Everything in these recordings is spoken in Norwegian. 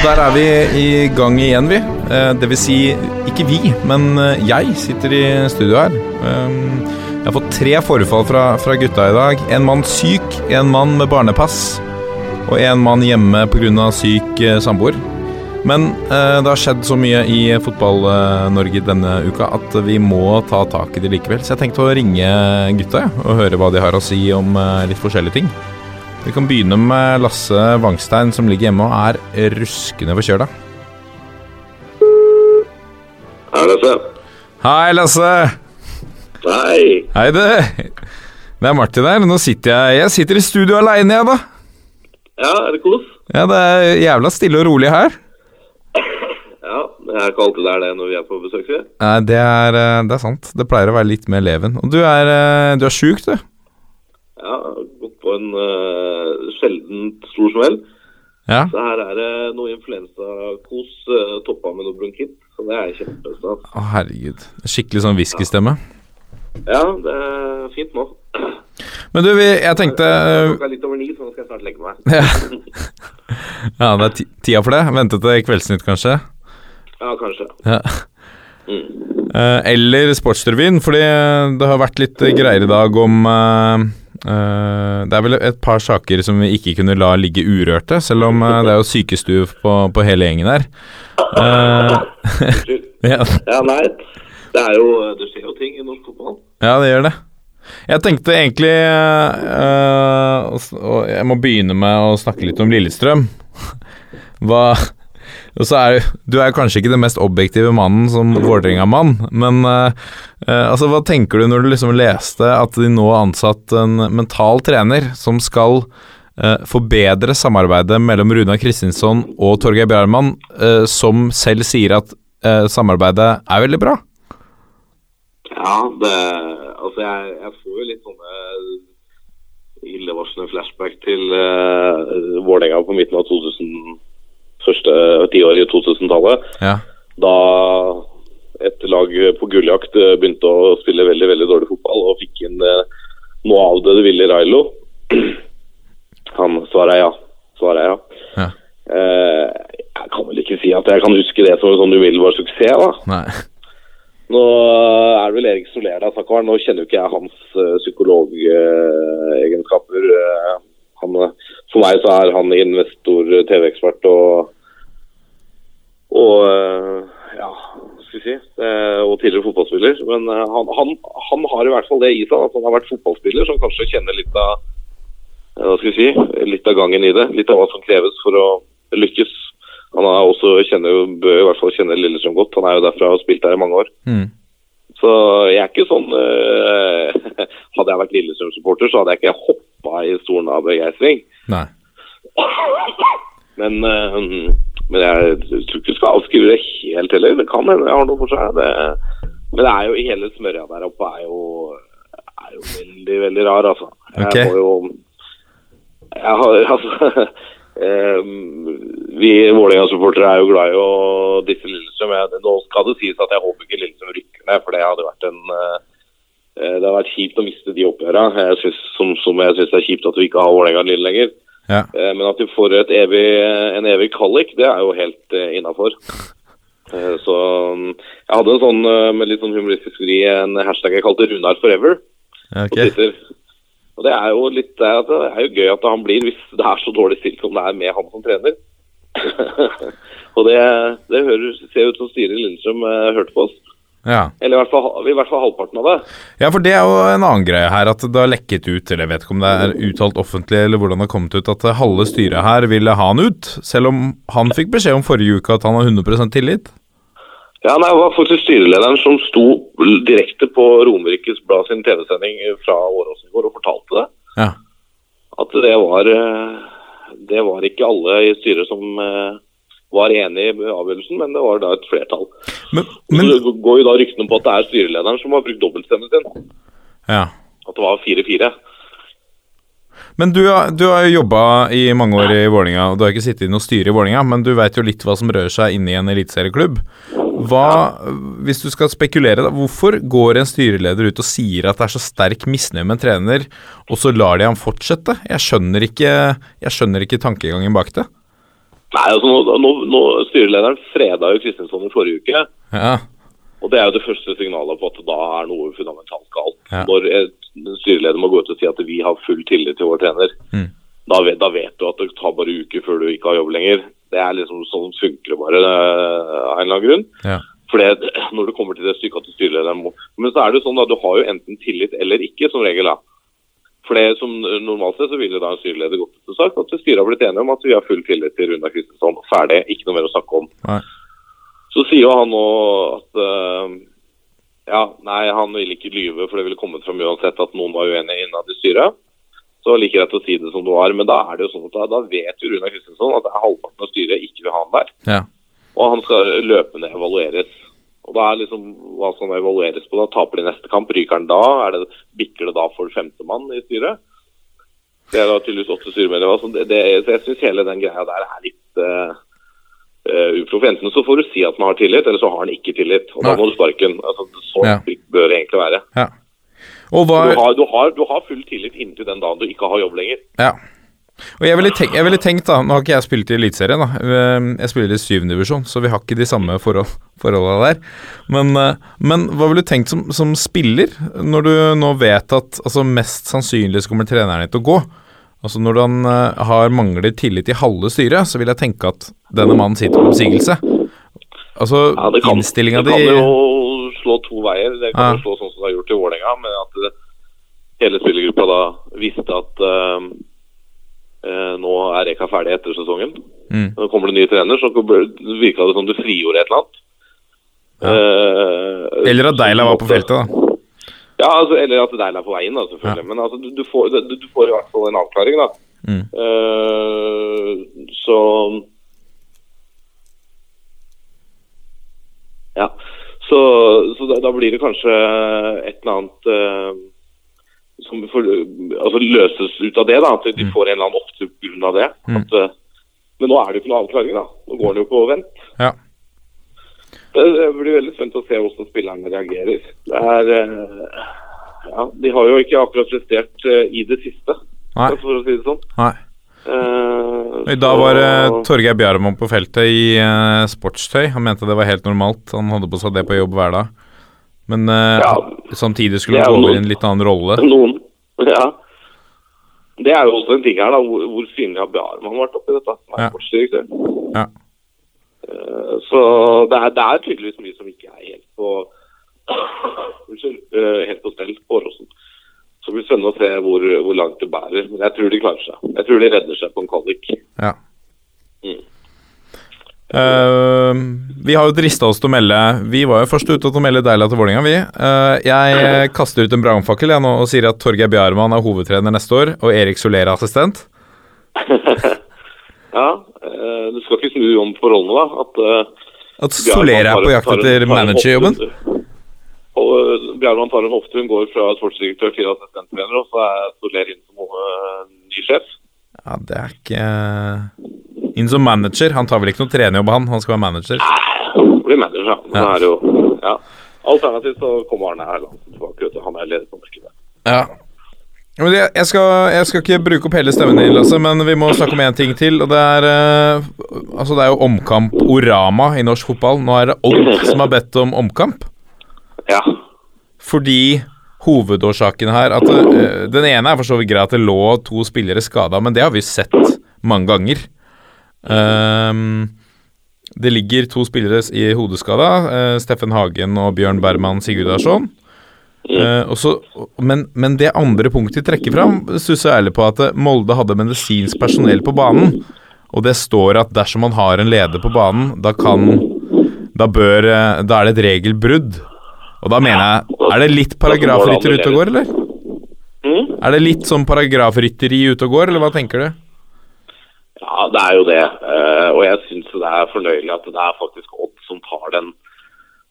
Der er vi i gang igjen, vi. Det vil si, ikke vi, men jeg sitter i studio her. Jeg har fått tre forfall fra, fra gutta i dag. En mann syk, en mann med barnepass og en mann hjemme pga. syk samboer. Men det har skjedd så mye i Fotball-Norge denne uka at vi må ta tak i det likevel. Så jeg tenkte å ringe gutta og høre hva de har å si om litt forskjellige ting. Vi kan begynne med Lasse Wangstein, som ligger hjemme og er ruskende forkjøla. Hei, Lasse. Hei, Lasse. Hei. Hei, det. Det er Martin her. Nå sitter jeg Jeg sitter i studio aleine, jeg, da. Ja, er det kos? Ja, det er jævla stille og rolig her. Ja, det er ikke alltid det er det når vi er på besøk. Nei, det er, det er sant. Det pleier å være litt mer leven. Og du er, du er sjuk, du. Ja, på en uh, sjeldent stor smell. Ja. Så her er det noe influensakos uh, toppa med noe bronkitt. Så det er kjempestas. Å, herregud. Skikkelig sånn whiskystemme. Ja, det er fint nå. Men du, vi, jeg tenkte uh, Klokka er litt over ni, så nå skal jeg snart legge meg. ja. ja, det er tida for det. Vente til Kveldsnytt, kanskje? Ja, kanskje. Ja. Mm. eller Sportsrevyen, fordi det har vært litt greier i dag om det er vel et par saker som vi ikke kunne la ligge urørte, selv om uh, det er jo sykestue på, på hele gjengen her. Uh, ja. ja, nei. Det er jo Det skjer jo ting i norsk fotball. Ja, det gjør det. Jeg tenkte egentlig Og jeg må begynne med å snakke litt om Lillestrøm. Hva og så er Du er kanskje ikke den mest objektive mannen som Vålerenga-mann, men uh, altså, hva tenker du når du liksom leste at de nå har ansatt en mental trener som skal uh, forbedre samarbeidet mellom Runa Kristinsson og Torgeir Bjarmann, som selv sier at samarbeidet er veldig bra? Ja, det Altså, jeg, jeg får jo litt sånne illevarslende flashback til uh, Vålerenga på midten av 2000 første tiåret i 2000-tallet. Ja. Da et lag på gulljakt begynte å spille veldig veldig dårlig fotball og fikk inn eh, noe av det det ville Railo. Han svarer ja. Svarer ja. ja. Eh, jeg kan vel ikke si at jeg kan huske det som en sånn umiddelbar suksess, da. Nei. Nå er det vel Erik Soler der, stakkar. Nå kjenner jo ikke jeg hans uh, psykologegenskaper. Uh, han, for meg så er han investor, TV-ekspert og, og ja, skal vi si, og tidligere fotballspiller. Men han, han, han, har i hvert fall det i seg at han har vært fotballspiller som kanskje kjenner litt av hva skal vi si, litt av gangen i det. Litt av hva som kreves for å lykkes. Han er også kjenner, bør i hvert fall kjenne Lillestrøm godt. Han er jo derfra og har spilt der i mange år. Mm. Så jeg er ikke sånn øh, Hadde jeg vært Lillestrøm-supporter, så hadde jeg ikke hoppa i stolen av begeistring. Nei. Men, uh, men jeg tror ikke du skal avskrive det helt heller. Det kan hende jeg har noe for seg. Det, men det er jo hele smørja der oppe er jo, er jo veldig, veldig rar, altså. Jeg Ok. må jo Jeg har altså um, Vi Vålerenga-supportere er jo glad i å disse Lillestrøm. Nå skal det sies at jeg håper ikke Lillestrøm rykker ned, for det hadde vært en eh, det har vært kjipt å miste de oppgjørene. Jeg synes, som, som jeg syns er kjipt at vi ikke har Vålerenga Lille lenger. Ja. Eh, Men at de får evig, en evig kallik, det er jo helt uh, innafor. Så um, jeg hadde en sånn eh, med litt sånn humoristisk vri, en hashtag jeg kalte 'Runar forever' på Twitter. Og det er jo litt det er, jo gøy at han blir, hvis det er så dårlig stilt som det er med han som trener. og det, det hører, ser ut som styret i Lillestrøm hørte på oss. Ja. Eller i hvert, fall, i hvert fall halvparten av det. ja, for det er jo en annen greie her, at det har lekket ut, eller jeg vet ikke om det er uttalt offentlig, eller hvordan det har kommet ut, at halve styret her ville ha han ut, selv om han fikk beskjed om forrige uke at han har 100% tillit. Ja, nei, Det var faktisk styrelederen som sto direkte på Romerikes Blad sin TV-sending fra Åråsen i går og fortalte det. Ja. At det var eh, det var ikke alle i styret som eh, var enig i avgjørelsen, men det var da et flertall. Men, men så går jo da ryktene på at det er styrelederen som har brukt dobbeltstemmen sin. Ja. At det var 4-4. Men du, har- du har jo jobba i mange år i Vålinga, og du har ikke sittet i noe styre i Vålinga, men du veit jo litt hva som rører seg inne i en eliteserieklubb. Hva, hvis du skal spekulere, da, hvorfor går en styreleder ut og sier at det er så sterk misnøye med en trener, og så lar de ham fortsette? Jeg skjønner ikke, jeg skjønner ikke tankegangen bak det. Nei, altså nå, nå, nå Styrelederen freda jo Kristinsson i forrige uke. Ja, Og det er jo det første signalet på at da er noe fundamentalt galt. Ja. Når styreleder må gå ut og si at vi har full tillit til vår trener, Mm. da, vet, da vet du at det tar bare uker før du ikke har jobb lenger. Det er liksom sånn funker det bare eh, av en eller annen grunn. ja, For når det kommer til det stykket at styrelederen må Men så er det jo sånn da, du har jo enten tillit eller ikke, som regel. da. Det som Normalt sett så ville da en styreleder gått ut og sagt at styret har blitt enige om at vi har full tillit til Runa Kristinsson. Ferdig, ikke noe mer å snakke om. nei. Så sier jo han nå at uh, ja, nei, han vil ikke lyve, for det ville kommet fram uansett at noen var uenige innad i styret. Så like greit å si det som det var. Men da er det jo sånn at da, da vet jo Runa Kristinsson at det er halvparten av styret ikke vil ha han der. Ja. Og han skal løpende evalueres. Og da er liksom hva han evalueres på da? Taper de neste kamp? Ryker han da? Er det, bikker det da for femtemann i styret? Det er da tydeligvis åtte styremedlemmer. Så, det, det, så jeg syns hele den greia der er litt uh, uproff. Enten så får du si at han har tillit, eller så har han ikke tillit. Og da må du sparke den. Altså, så Ja. bør det egentlig være. ja. Hva Du har, du, har, du har full tillit inntil den dagen du ikke har jobb lenger. Ja. Og jeg ville, tenkt, jeg ville tenkt, da Nå har ikke jeg spilt i Eliteserien, da. Eh, Jeg spiller i syvende divisjon, så vi har ikke de samme forhold, forholda der. Men, eh, men hva ville du tenkt som, som spiller, når du nå vet at altså, mest sannsynlig så kommer treneren din til å gå? Altså Når han eh, har mangler tillit i halve styret, så vil jeg tenke at denne mannen sitter på oppsigelse. Altså Ja, det kan, innstillinga det kan jo slå to veier. Det kan Ja. jo slå sånn som det har gjort i Vålerenga, med at hele spillergruppa da visste at eh, nå er Reka ferdig etter sesongen. Mm. Nå kommer det ny trener, så virka det som du frigjorde et eller annet. Eh, Eller at Deila var på feltet, da. Ja, altså, eller at Deila er på veien, da, selvfølgelig. Men altså, du, du, får, du, du får i hvert fall en avklaring, da. Mm. Eh, så Ja. Så, så da, da blir det kanskje et eller annet eh, som for, altså løses ut av det. da, At de får en eller annen opptur pga. det. Mm. At, eh, men nå er det jo ikke noe avklaring. da. Nå går den jo på vent. Ja. Det, det blir veldig spent å se hvordan spillerne reagerer. Det er eh, ja, De har jo ikke akkurat prestert eh, i det siste, Nei. for å si det sånn. Nei. I dag var uh, Torgeir Bjarmo på feltet i uh, sportstøy. Han mente det var helt normalt. Han hadde på seg det på jobb hver dag. Men uh, Ja. samtidig skulle Det han gå over i en litt annen rolle. Noen. Ja. Det er jo også en ting her, da. Hvor, hvor synlig har Bjarmann vært oppi dette? Han er sportsdirektør. Ja. Uh, Så det er, det er tydeligvis mye som ikke er helt på Unnskyld. Uh, helt på stell på Åråsen. Så det blir spennende å se hvor, hvor langt det bærer. Men jeg tror de klarer seg. Jeg tror de redder seg på en kvalik. Ja. Mm. Eh, vi har jo drista oss til å melde Vi var jo først ute til å melde Deila til Vålerenga, vi. Uh, jeg kaster ut en brannfakkel nå og sier at Torgeir Bjarmann er hovedtrener neste år, og Erik Soler er assistent. Ja, uh, du skal ikke snu om forholdene, da. At At Soler er på jakt etter managerjobben. Og Bjarmann tar en hofte, hun går fra sportsdirektør til assistenttrener, og så er Soler inn som ny sjef. Ja, det er ikke Inn som manager. Han tar vel ikke noe trenerjobb, han. Han skal være manager. Blir manager, ja. Er jo, ja. Alternativt så kommer Arne Erland tilbake. Han er leder på markedet. Ja. Men jeg, skal, jeg skal ikke bruke opp hele stemmen din, Lasse, men vi må snakke om én ting til. Og det er eh, Altså, det er jo omkamp-orama i norsk fotball. Nå er det Odd som har bedt om omkamp. Ja. Fordi hovedårsaken her at eh, Den ene er for så vidt greit at det lå to spillere skada, men det har vi sett mange ganger. Ehm, det ligger to spillere i hodeskada. Uh, Steffen Hagen og Bjørn Berman Sigurdarsson. Uh, men, men det andre punktet de trekker fram, stusser jeg ærlig på at eh, Molde hadde medisinsk personell på banen. Og det står at dersom man har en leder på banen, da kan Da bør Da er det et regelbrudd. Og da mener jeg Er det litt paragrafrytter ute og går, eller? Mm? Er det litt sånn paragrafrytteri ute og går, eller hva tenker du? Ja, det er jo det. Eh, og jeg syns det er fornøyelig at det er faktisk Odd som tar den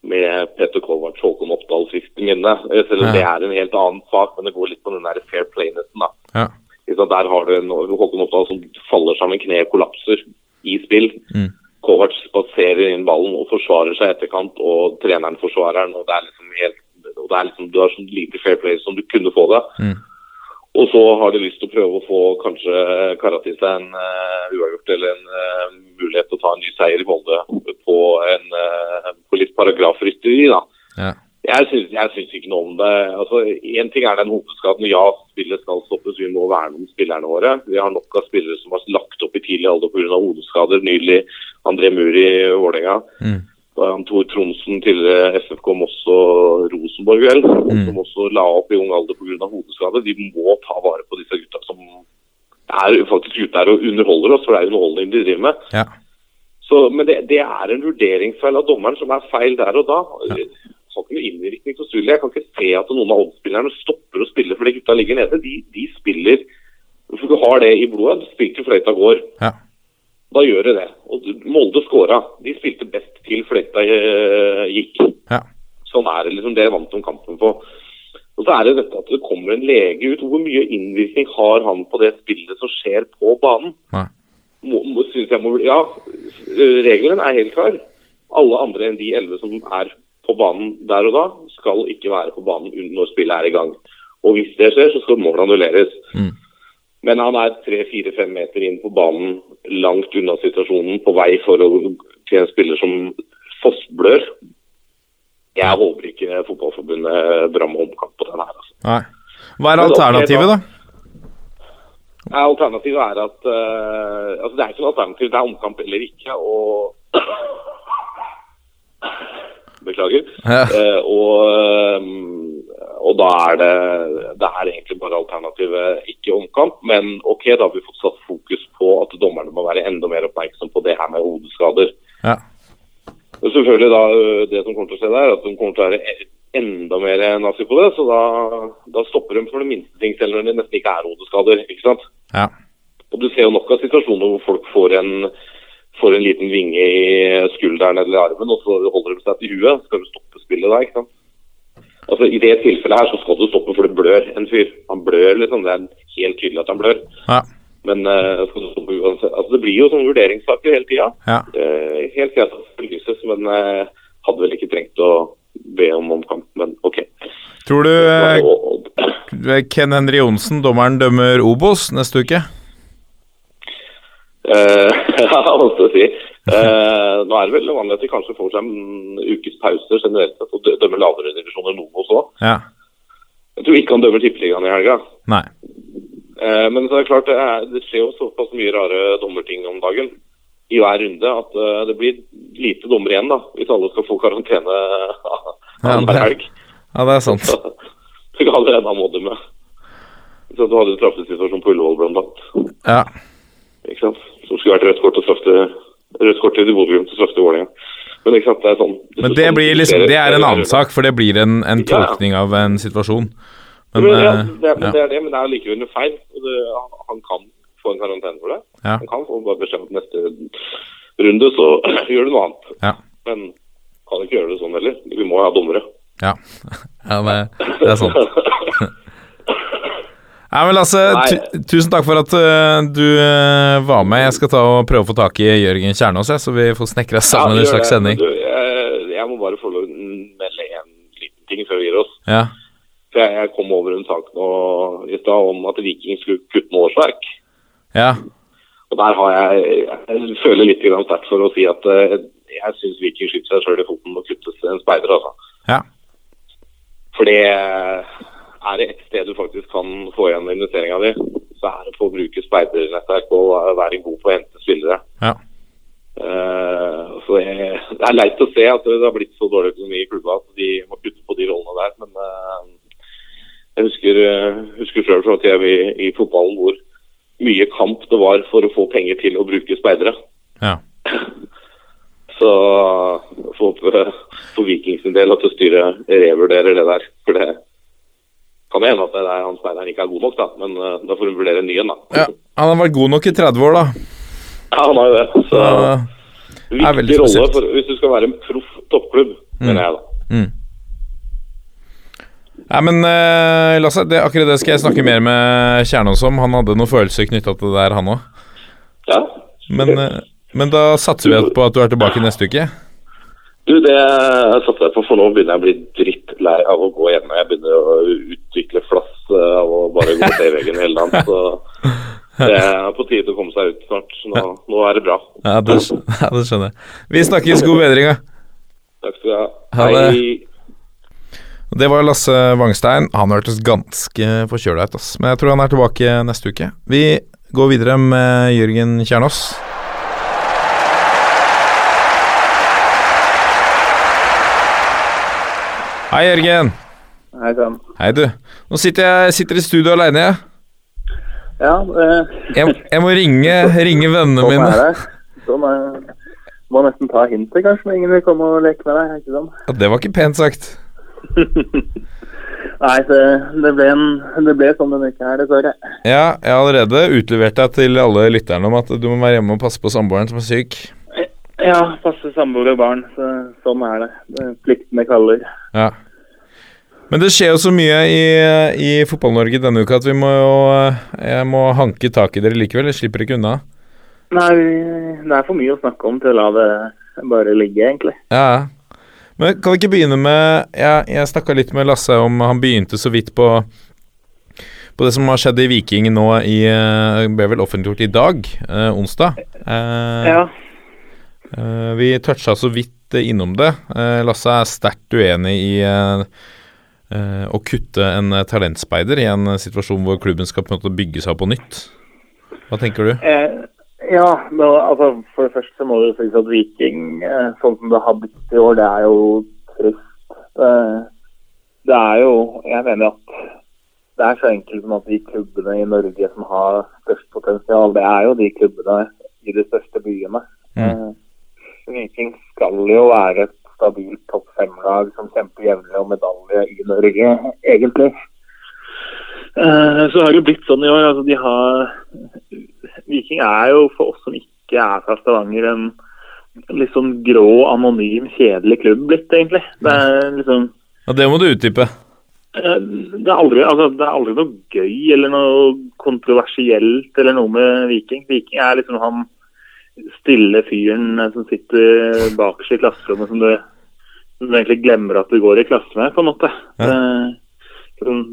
med Petter Kovac, Håkon Oppdal sist i minne. Eh, Selv om Ja. det er en helt annen sak, men det går litt på den der fair play-nessen. Ja. Der har du en Håkon Oppdal som faller sammen, kneet kollapser i spill. Mm. Kovac spaserer inn ballen og forsvarer seg etterkant, og treneren forsvarer den. og det er liksom helt og det er liksom, Du har sånn lite fair play som du kunne få det. Mm. Og så har de lyst til å prøve å få kanskje kara til seg en uh, uavgjort eller en uh, mulighet til å ta en ny seier i Molde på, en, uh, på litt paragrafrytteri. da. Ja. Jeg syns, jeg syns ikke noe om det. Altså, Én ting er den hovedskaden. Ja, spillet skal stoppes. Vi må verne om spillerne våre. Vi har nok av spillere som har lagt opp i tidlig alder pga. hodeskader. Nylig André Muri i Vålerenga. Mm. Da han Tor Tronsen, tidligere FFK Moss og Rosenborg, vel, Mm. som også la opp i ung alder pga. hodeskade. De må ta vare på disse gutta som er faktisk ute her og underholder oss, for det er underholdning de driver med. Ja. Så, men det, det er en vurderingsfeil av dommeren som er feil der og da. Jeg har ikke noe innvirkning på spillet. Jeg kan ikke se at noen av Odd-spillerne stopper å spille fordi gutta ligger nede. De, de spiller For du har det i blodet. Du til fløyta går. Ja. Da gjør det det. Og Molde skåra. De spilte best til fløyta eh, gikk. Ja. Sånn er det liksom. Det vant de kampen på. Og så er det dette at det kommer en lege ut. Hvor mye innvirkning har han på det spillet som skjer på banen? Nei. Må, må, må, ja, regelen er helt klar. Alle andre enn de elleve som er på banen der og da, skal ikke være på banen når spillet er i gang. Og hvis det skjer, så skal målet annulleres. Mm. Men han er tre-fire-fem meter inn på banen, langt unna situasjonen, på vei for å, til en spiller som fossblør. Jeg håper ikke Fotballforbundet drar med omkamp på den her. Altså. Nei. Hva er alternativet, da? Alternativet er at uh, altså Det er ikke noe alternativ. Det er omkamp eller ikke. og Beklager. Ja. Uh, og, eh, og da er det Det er egentlig bare alternativet ikke omkamp. Men ok, da har vi fått satt fokus på at dommerne må være enda mer oppmerksom på det her med hodeskader. Ja. Selvfølgelig da, Det som kommer til å skje der, at de kommer til å være e- enda mer nazi på det. Så da, da stopper de for det minste ting, selv når det nesten ikke er hodeskader. ikke sant? Ja. Og Du ser jo nok av situasjoner hvor folk får en, får en liten vinge i skulderen eller armen, og så holder de seg til huet. Skal du stoppe spillet da? ikke sant? Altså I det tilfellet her så skal du stoppe, for det blør en fyr. Han blør, liksom. Det er helt tydelig at han blør. Ja. Men uh, stoppe uansett Altså Det blir jo sånne vurderingssaker hele tida. Ja. Uh, helt greit at det belyses, men uh, hadde vel ikke trengt å be om omkamp. Men OK. Tror du eh, Ken Henry Johnsen, dommeren, dømmer Obos neste uke? Eh, Ja, vanskelig å si. Eh, nå er det vel vanlig at de kanskje får seg en ukes pause generelt sett og dømmer lavere divisjoner noen også. Ja. Jeg tror ikke han dømmer Tippeligaen i helga. Nei. Eh, men så er det klart, det, er, det skjer jo såpass mye rare dommerting om dagen i hver runde at uh, det blir lite dommer igjen, da, hvis alle skal få karantene Ja, det- helg. Ja, det er sant. Så så kan allerede enda må dømme. Så du hadde en straffesituasjon på Ullevål blant annet. Ja. Ikke sant? Som skulle vært rødt kort og straffe rødt kort til Bodø Glimt og straffe Vålerenga. Men ikke sant, det er sånn Men det blir liksom Det er en annen sak, for det blir en, en Ja, ja. tolkning av en situasjon. Men, Men, ja, eh, det, men ja. det er det, men det er likevel en feil. Og det, han kan få en karantene for det. Ja. Han kan få bare beskjed om neste runde så gjør du noe annet. Ja. Men kan ikke gjøre det sånn heller. Vi må ha dommere. Ja, ja det, det er sant. Nei, men Lasse, Nei. tusen takk for at uh, du uh, var med. Jeg skal ta og prøve å få tak i Jørgen Kjernås, jeg, så vi får snekra sammen Ja, en slags sending. Du, jeg, jeg må bare få melde en liten ting før vi gir oss. Ja, For jeg, jeg kom over en sak nå i stad om at Viking skulle kutte med årsverk. ja, Og der har jeg Jeg føler litt sterkt for å si at uh, jeg syns Viking skyter seg sjøl i foten og kuttes en speider, altså. ja. For det er det ett sted du faktisk kan få igjen investeringa di, så er det på å bruke speidernettverk og være god på å hente spillere. ja. Uh, så jeg, Det er leit å se at det har blitt så dårlig økonomi i klubba at de må kutte på de rollene der. Men uh, jeg husker, uh, husker sjøl fra tida i, i fotballen hvor mye kamp det var for å få penger til å bruke speidere. ja. Så får håpe for Vikings del at styret revurderer det der. For det kan hende at det er han speideren ikke er god nok, da. Men uh, da får hun vurdere en ny en, da. ja. Han har vært god nok i 30 år, da. Ja, han har jo det. Så Uh, Viktig rolle for, hvis du skal være en proff toppklubb, mener jeg da. Nei, men uh, Lasse, det, akkurat det skal jeg snakke mer med Kjernås om. Han hadde noen følelser knytta til det der, han òg. Ja. Men, uh, men da satser vi på at du er tilbake neste uke. Du, det jeg satte deg på, for nå begynner jeg å bli drittlei av å gå hjemme. Jeg begynner å utvikle flass eh, av å bare gå til veggen hele dagen. Så det er på tide å komme seg ut snart. Så nå, nå er det bra. Ja, det, ja, det skjønner jeg. Vi snakkes. God bedring, da. Takk skal du ha. Ha det. Hei. Det var Lasse Wangstein. Han hørtes ganske forkjøla ut, ass. Men jeg tror han er tilbake neste uke. Vi går videre med Jørgen Kjernås. Hei, Jørgen. Hei sann. Hei, du. Nå sitter jeg sitter i studio aleine, jeg. Ja, eh, jeg. Jeg må ringe, ringe vennene sånn mine. er det. Sånn er Må nesten ta hintet, kanskje, når ingen vil komme og leke med deg. ikke sant? Ja, det var ikke pent sagt. Nei, det, det, ble en, det ble sånn denne uka her, dessverre. Ja, jeg har allerede utlevert deg til alle lytterne om at du må være hjemme og passe på samboeren som er syk. Ja, passe samboer og barn. Så, sånn er det. det. Pliktene kaller. Ja. Men det skjer jo så mye i, i Fotball-Norge denne uka at vi må jo Jeg må hanke tak i dere likevel. Jeg slipper ikke unna. Nei, det er for mye å snakke om til å la det bare ligge, egentlig. Ja. Men kan vi ikke begynne med Jeg, jeg snakka litt med Lasse om Han begynte så vidt på på det som har skjedd i Viking nå i eh, ble vel offentliggjort i dag, eh, onsdag. Eh, Ja. Eh, vi toucha så vidt innom det. Eh, Lasse er sterkt uenig i eh, å kutte en talentspeider i en situasjon hvor klubben skal på en måte bygge seg opp på nytt. Hva tenker du? Eh, ja, da, altså for det første så må det sies at Viking, sånn som det har blitt i år, det er jo trist. Det, det er jo Jeg mener at det er så enkelt som at de klubbene i Norge som har størst potensial, det er jo de klubbene i de største byene. Eh, Viking skal jo være et stabilt topp fem-lag som kjemper jevnlig om medalje i Norge, egentlig. Eh, så har det blitt sånn i år. altså de har Viking er jo for oss som ikke er fra Stavanger, en litt sånn grå, anonym, kjedelig klubb blitt, egentlig. Det er liksom Ja, Det må du utdype. eh, det er, aldri, altså, det er aldri noe gøy eller noe kontroversielt eller noe med Viking. Viking er liksom han stille fyren eh, som sitter bakerst i klasserommet som du, som du egentlig glemmer at du går i klasse med, på en måte. Ja. sånn,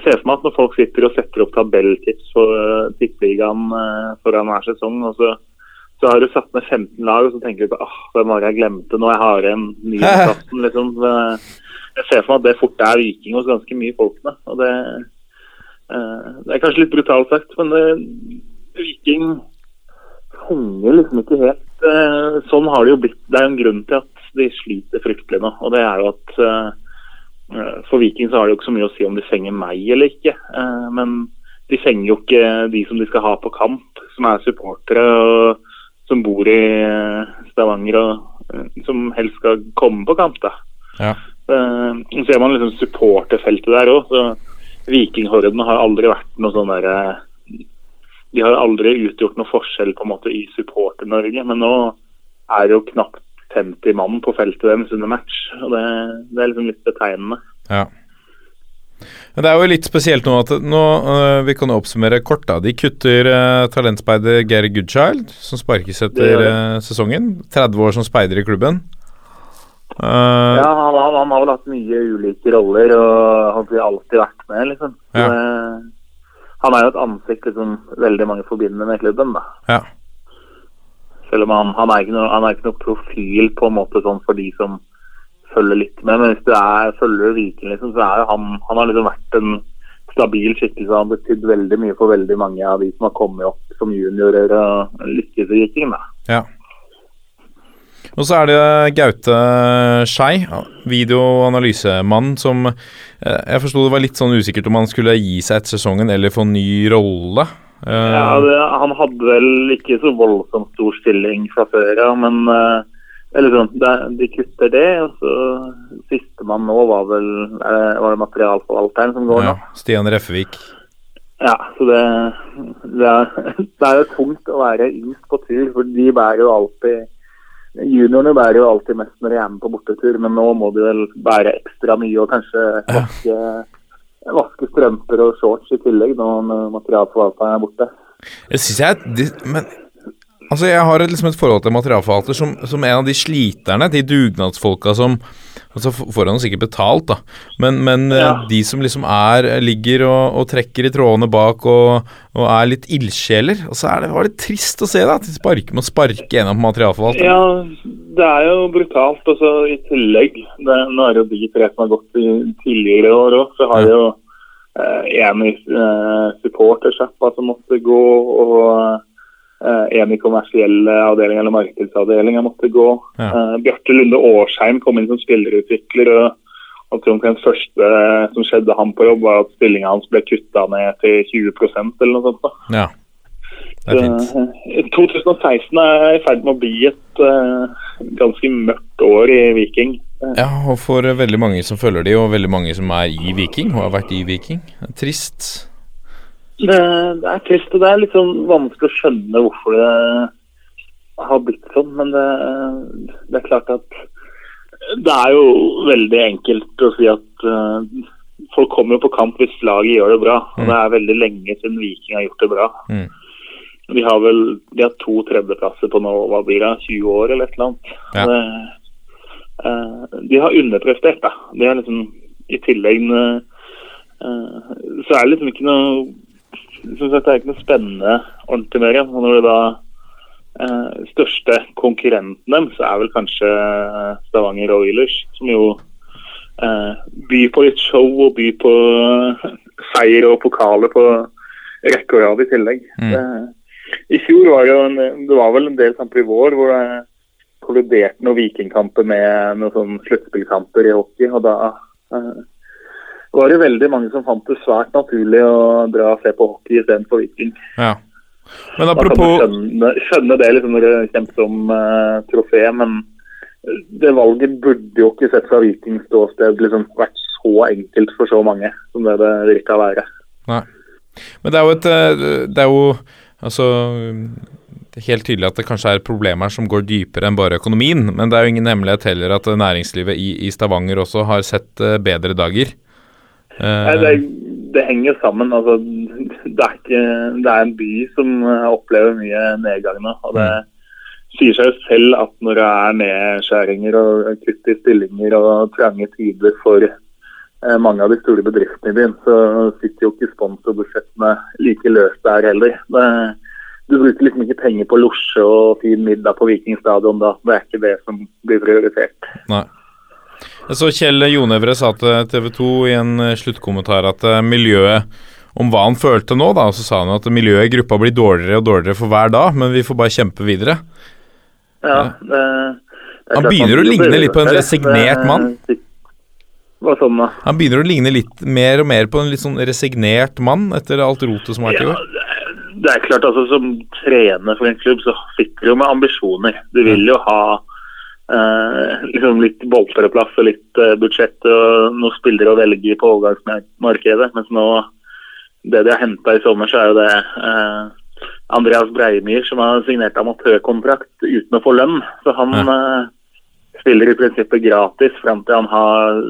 ser for meg at når folk sitter og setter opp tabelltips for uh, tippeligaen eh, foran hver sesong, og så, så har du satt ned 15 lag, og så tenker du på ah, hvem var det jeg glemte nå? Jeg har igjen niendeplassen, liksom. Eh, Jeg ser for meg at det fort er Viking hos ganske mye folk. Da. Og det, det er kanskje litt brutalt sagt, men Viking fanger liksom ikke helt eh, Sånn har det jo blitt. Det er jo en grunn til at de sliter fryktelig nå. Og det er jo at eh, for Viking så har det jo ikke så mye å si om de fenger meg eller ikke. Eh, men de fenger jo ikke de som de skal ha på kamp, som er supportere og som bor i eh, Stavanger og eh, som helst skal komme på kamp. da. Ja. Eh, Så ser man liksom supporterfeltet der òg. Vikinghorden har aldri vært noe sånn derre De har aldri utgjort noen forskjell på en måte i Supporter-Norge, men nå er det jo knapt 50 mann på feltet deres under match. og Det, det er liksom litt betegnende. Ja. Men det er jo litt spesielt nå at nå, øh, Vi kan oppsummere kort. da De kutter uh, talentspeider Gary Goodchild, som sparkes etter Det det. øh, sesongen. 30 år som speider i klubben. Uh, Ja, han, han, han har vel hatt mye ulike roller og han har alltid vært med, liksom. Ja. det- han er jo et ansikt liksom, veldig mange forbinder med klubben, da. Ja. Selv om han, han, er ikke noe, han er ikke noe profil på en måte sånn for de som følger litt med. Men hvis du er, følger Viking, liksom, så er jo han Han har liksom vært en stabil skikkelse. Han har betydd veldig mye for veldig mange av de som har kommet opp som juniorer og lykkes i Viking, da. ja. Og så er det Gaute Skei, videoanalysemann, som eh, Jeg forsto det var litt sånn usikkert om han skulle gi seg etter sesongen eller få ny rolle. Eh, Ja, det, Han hadde vel ikke så voldsomt stor stilling fra før, ja, men eh, eller sånn, det, de kutter det. og så Sistemann nå var vel var det materialforvalteren som går ja. Stian Reffevik. Ja, så det, det, er, det er jo tungt å være yngst på tur, for de bærer jo alltid Juniorene bærer jo alltid mest når de er med på bortetur, men nå må de vel bære ekstra mye og kanskje vaske, vaske strømper og shorts i tillegg når materialforvalteren er borte. Jeg synes jeg Men altså jeg har liksom et forhold til materialforvalter som, som en av de sliterne, de dugnadsfolka som Altså får han sikkert betalt, da, men, men eh, Ja. de som liksom er ligger og, og trekker i trådene bak og, og er litt ildsjeler. Og så er det, var det trist å se da, at de sparker med å sparke gjennom materialforvalteren. Ja, det er jo brutalt. Og så i tillegg, det, nå er det jo de tre som har gått i tidligere år òg, så har Ja. jo eh, en i eh, supportersjappa som måtte gå, og eh, en i kommersielle avdeling eller markedsavdelinga måtte gå. Ja. Eh, Bjarte Lunde Årsheim kom inn som spillerutvikler. og jeg omtrent første som skjedde han på jobb, var at stillinga hans ble kutta ned til 20% eller noe sånt. da. Ja, det er fint. Så, 2016 er i ferd med å bli et uh, ganske mørkt år i Viking. Eh, Ja, og for eh, veldig mange som følger de, og veldig mange som er i Viking, og har vært i Viking. Trist. Det, det er trist, og det er litt sånn vanskelig å skjønne hvorfor det har blitt sånn. Men det, det er klart at det er jo veldig enkelt å si at uh, folk kommer jo på kamp hvis laget gjør det bra. Og det er veldig lenge siden Viking har gjort det bra. Mm. De har vel de har to tredjeplasser på nå, hva blir det, 20 år eller et eller annet. Ja. Det, uh, de har underprestert, da. De har liksom i tillegg eh, Så er det liksom ikke noe synes dette det er ikke noe spennende ordentlig mer. Og når det da eh, største konkurrenten dem, så er vel kanskje eh, Stavanger Oilers, som jo eh, byr på litt show og byr på eh, seier og pokaler på rekke og rad i tillegg. Mm. Eh, I fjor var det en, det var vel en del kamper i vår hvor det kolliderte noen vikingkamper med noen sånn sluttspillkamper i hockey. og da eh, var det veldig mange som fant det svært naturlig å dra og se på hockey istedenfor Viking. Ja. Men Da kan du skjønne, skjønne det liksom når det kjempes om uh, trofé, men det valget burde jo ikke sett fra Vikings ståsted liksom vært så enkelt for så mange som det det virka å være. Nei. Men det er jo et eh, Det er jo altså det helt tydelig at det kanskje er problemer som går dypere enn bare økonomien. Men det er jo ingen hemmelighet heller at næringslivet i, i Stavanger også har sett eh, bedre dager. Eh, det, det henger sammen. Altså, det, er ikke, det er en by som eh, opplever mye nedgang nå. og Det sier seg jo selv at når det er nedskjæringer og kutt i stillinger og trange tider for eh, mange av de store bedriftene i byen, så sitter jo ikke sponsorbudsjettene like løst der heller. Det, du bruker liksom ikke penger på losje og fin middag på Viking stadion da. Det er ikke det som blir prioritert. Nei. Jeg så Kjell Jonevre sa til TV 2 i en eh, sluttkommentar at eh, miljøet om hva han følte nå, da, og så sa han at miljøet i gruppa blir dårligere og dårligere for hver dag, men vi får bare kjempe videre. Ja, det, det Han begynner å ligne litt på en resignert mann. Sånn? Han begynner å ligne litt mer og mer på en litt sånn resignert mann etter alt rotet som har vært i år. det, det er klart, altså Som trener for en klubb, så sitter du med ambisjoner. Du vil jo ha eh, liksom litt boltreplass og litt eh, budsjett og noen spillere å velge på overgangsmarkedet. Mens nå, det de har henta i sommer, så er jo det eh, Andreas Breimyr som har signert amatørkontrakt uten å få lønn. Så han eh, spiller i prinsippet gratis fram til han har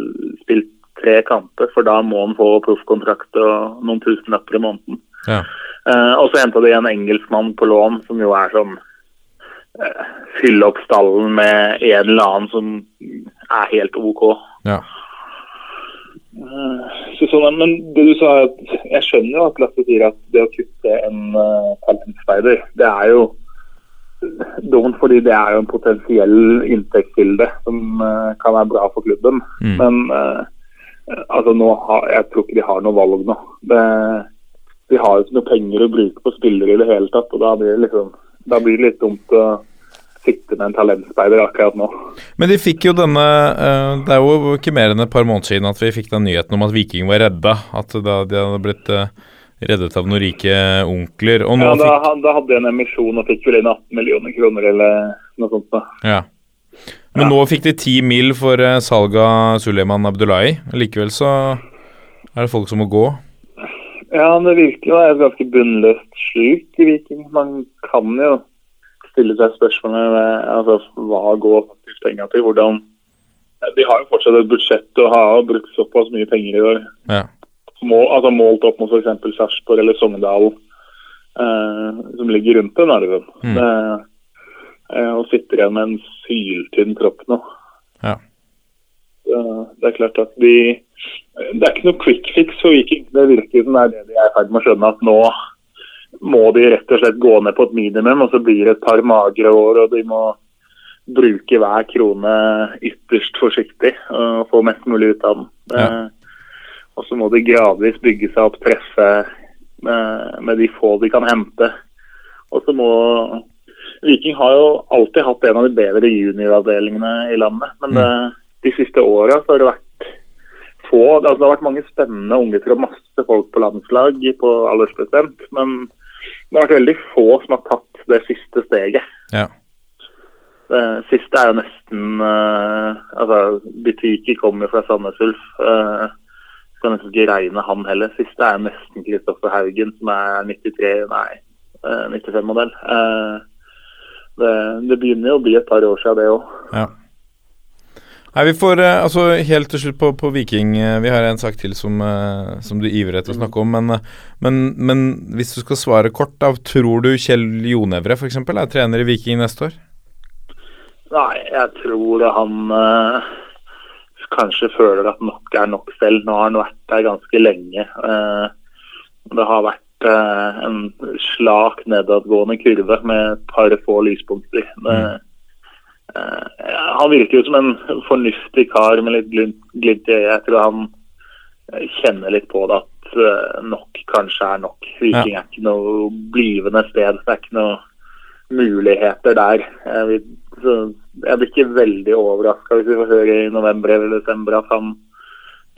spilt tre kamper, for da må han få proffkontrakt og noen tusenlapper i måneden. Ja. Eh, og så henta de en engelskmann på lån som jo er sånn Fylle opp stallen med en eller annen som er helt OK. Ja. Eh, så men det du sa, jeg skjønner jo at Lasse sier at det å kutte en uh, talentspeider, det er jo dumt fordi det er jo en potensiell inntektskilde som uh, kan være bra for klubben. Mm. Men uh, altså nå har, jeg tror ikke de har noe valg nå. Det, de har jo ikke noe penger å bruke på spillere i det hele tatt. og Da blir det, liksom, da blir det litt dumt å sitte med en talentspeider akkurat nå. Men de fikk jo denne eh, Det er jo ikke mer enn et par måneder siden at vi fikk den nyheten om at Viking var redda. At de hadde blitt eh, reddet av noen rike onkler. Ja, da, fikk da hadde de en emisjon og fikk vel inn 18 millioner kroner eller noe sånt. da. Ja. Men nå fikk de ti mil for salget salg av Suleiman Abdullahi. Likevel så er det folk som må gå. Ja, det virker jo et ganske bunnløst sluk i Viking. Man kan jo stille seg spørsmålet ved altså, hva går faktisk penga til. Hvordan De har jo fortsatt et budsjett og har brukt såpass mye penger i år. Ja. Mål, altså Målt opp mot f.eks. Sarpsborg eller Sogndal, eh, som ligger rundt den arven. Mm. Eh, og sitter igjen med en syltynn tropp nå. Det, er klart at de Det er ikke noe quick fix for Viking. Det virker som det er det de er i ferd med å skjønne, at nå må de rett og slett gå ned på et minimum, og så blir det et par magre år, og de må bruke hver krone ytterst forsiktig og få mest mulig ut av den. Ja. Eh, og så må de gradvis bygge seg opp, treffe med, med de få de kan hente. Og så må Viking har jo alltid hatt en av de bedre junioravdelingene i landet. Men det, de siste åra har det vært få altså Det har vært mange spennende unggutter og masse folk på landslag på aldersbestemt. Men det har vært veldig få som har tatt det siste steget. Ja. Det siste er jo nesten uh, altså Bitiki kommer jo fra Sandnes Ulf. Uh, skal nesten ikke regne han heller. Siste er nesten Kristoffer Haugen, som er 93, nei, eh, 95-modell. Uh, det, det begynner jo å bli et par år siden, det òg. Ja. Nei, vi får eh, altså Helt til slutt på, på Viking eh, Vi har en sak til som, eh, som du ivrer etter å snakke om. Men, men, men hvis du skal svare kort, da, tror du Kjell Jonevre f.eks. er trener i Viking neste år? Nei, jeg tror han eh, kanskje føler at nok er nok selv. Nå har han vært der ganske lenge. Eh, det har vært en slak nedadgående kurve med et par få lyspunkter. Mm. Han virker jo som en fornuftig kar med litt glimt, i øyet. Jeg tror han eh, kjenner litt på det at eh, nok kanskje er nok. Viking er ikke noe blivende sted. Det er ikke noe muligheter der. Jeg, vil, så jeg blir ikke veldig overraska hvis vi får høre i november eller desember at han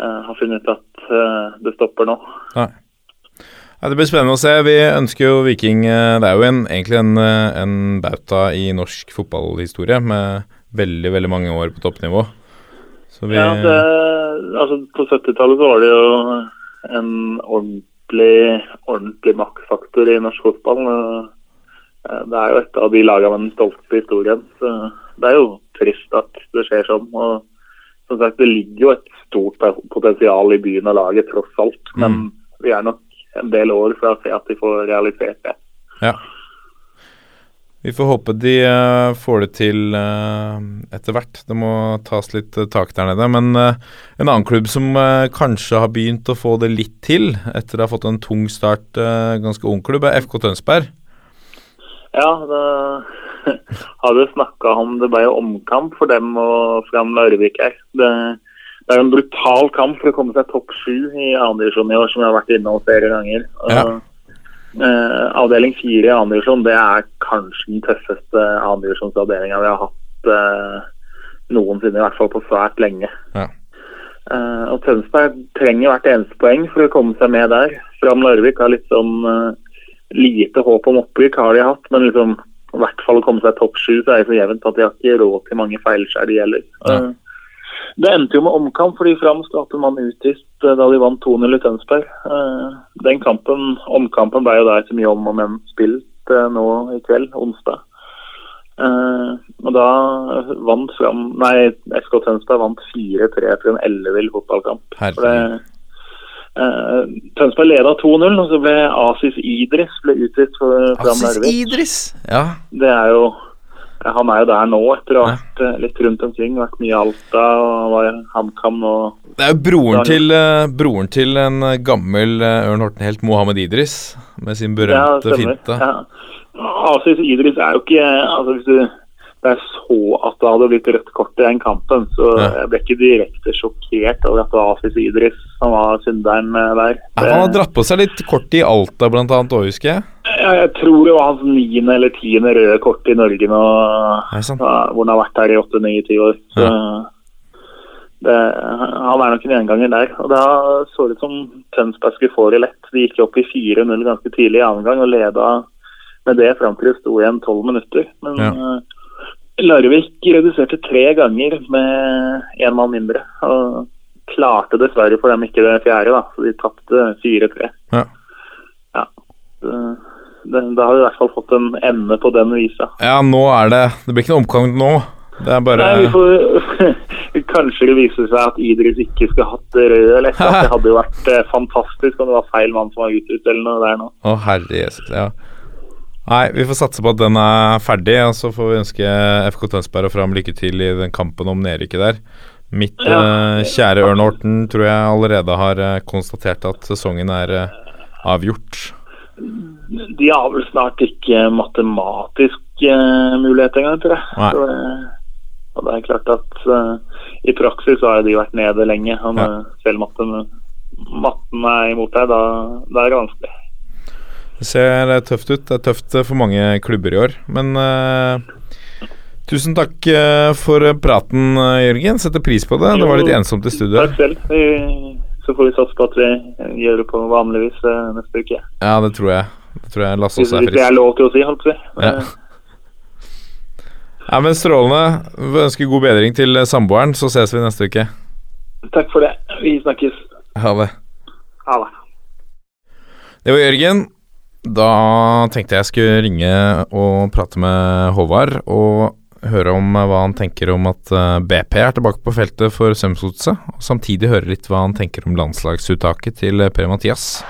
uh, har funnet ut at uh, det stopper nå. Nei. Ja, det blir spennende å se. Vi ønsker jo Viking eh, Det er jo en, egentlig en, eh, en bauta i norsk fotballhistorie med veldig, veldig mange år på toppnivå. Så vi Ja, det, altså På 70-tallet så var det jo en ordentlig, ordentlig maktfaktor i norsk fotball. Eh, Det er jo et av de lagene med den stolte historien. Så det er jo trist at det skjer sånn. og som sagt, Det ligger jo et stort potensial i byen og laget, tross alt. Men vi er nok en del år for å se at de får realisert det. Ja. Vi får håpe de uh, får det til uh, etter hvert. Det må tas litt uh, tak der nede. Men en annen klubb som kanskje har begynt å få det litt til, etter å ha fått en tung start, ganske ung klubb, er FK Tønsberg. Ja, det hadde snakka om det ble omkamp for dem og Fram Larvik her. Det, det er jo en brutal kamp for å komme seg topp sju i andredivisjon i år, som vi har vært innom flere ganger. Ja. Uh, avdeling fire i andredivisjon, det er kanskje den tøffeste andredivisjonsavdelinga vi har hatt uh, noensinne, i hvert fall på svært lenge. Ja. Uh, og Tønsberg trenger hvert eneste poeng for å komme seg med der. Fram Larvik har litt sånn eh, lite håp om opprykk, har de hatt, men liksom i hvert fall å komme seg topp sju, så er det så jevnt at de har ikke råd til mange feilskjær, de heller. Ja. Det endte jo med omkamp fordi Fram skapte mann utvist eh, da de vant 2-0 i Tønsberg. Eh, Den kampen, Omkampen ble jo der så mye om og men spilt eh, nå i kveld, onsdag. Og da vant Fram Nei, FK Tønsberg vant 4-3 etter en ellevill fotballkamp. Det, eh, Tønsberg leda 2-0, og så ble Asis Idris ble utvist for Fram Asis Idris! Ja. Det er jo han er jo der nå etter å ha vært eh, litt rundt omkring. Vært mye i Alta og var i HamKam og Det er jo broren til, eh, broren til en eh, gammel Ørn Horten-helt, Mohammed Idris, med sin berømte finte. Ja. Asis Idris er jo ikke altså Hvis du er så at det hadde blitt rødt kort i den kampen, så Ja. jeg ble ikke direkte sjokkert over at det var Asis Idris som var synderen der. Ja, han har dratt på seg litt kort i Alta, blant annet, òg, husker jeg. Ja, jeg tror det var hans niende eller tiende røde kort i Norge nå, ja, hvor han har vært her i åtte-ni-ti år. Ja. det, han er nok en gjenganger der. Og Da så det ut som Tønsberg skulle få det lett. De gikk opp i 4-0 ganske tidlig i annen gang og leda med det fram til det sto igjen tolv minutter. Men Ja. eh, Larvik reduserte tre ganger med én mann mindre. Og klarte dessverre for dem ikke det fjerde, da. Så de tapte 4-3. Ja. Det, det, det har i hvert fall fått en ende på den visa. Ja, nå er det Det blir ikke noe omkamp nå. Det er bare Nei, vi får, Kanskje det viser seg at Idris ikke skulle hatt det røde eller et. Det hadde jo vært eh, fantastisk om det var feil mann som var utlyst eller noe der nå. Å, herre Jesus. Ja. Nei, vi får satse på at den er ferdig, og så får vi ønske FK Tønsberg og Fram lykke til i den kampen om nedrykket der. Mitt eh, kjære Ørn Horten tror jeg allerede har eh, konstatert at sesongen er uh, avgjort. De har vel snart ikke matematisk eh, mulighet engang, tror jeg. Så, eh, og det er klart at uh, i praksis så har de vært nede lenge. Og når selv matten, matten er imot deg, da, da er det vanskelig. Det ser eh, tøft ut. Det er tøft eh, for mange klubber i år. Men uh, tusen takk eh, for praten, eh, Jørgen. Setter pris på det. Det var litt ensomt i studio. Takk selv. Så får vi satse på at vi gjør det på vanlig vis eh, neste uke. Ja, det tror jeg. Det tror jeg Lasse også er hvis det er lov til å si, holdt på å si. Ja. Ja, men Strålende. Vi ønsker god bedring til eh, samboeren, så ses vi neste uke. Takk for det. Vi snakkes. Ha det. Ha det. Det var Jørgen. Da tenkte jeg skulle ringe og prate med Håvard og høre om eh, hva han tenker om at eh, BP er tilbake på feltet for Strømsgodset, og samtidig høre litt hva han tenker om landslagsuttaket til eh, Per-Mathias.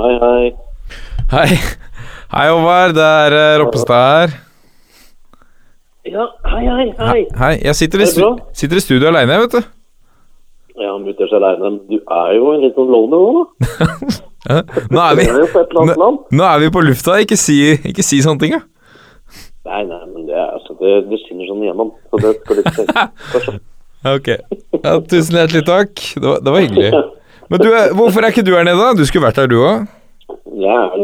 Hei, hei. Hei. Håvard. Det er Roppestad her. Ja, hei, hei, hei. Hei. Jeg sitter i, stu sitter i studio aleine, vet du. Ja, mutters aleine. Men du er jo en litt sånn loner nå, da. Nå er vi nå, nå er vi på lufta. Ikke si, ikke si sånne ting, da. Nei, nei, men det, er, altså, det, det skinner sånn igjennom. Så det skal tenke. Kanskje. Ok. Ja, tusen hjertelig takk. Det var, det var hyggelig. Men du, er- hvorfor er ikke du her nede, da? Du skulle vært her, du òg. Er.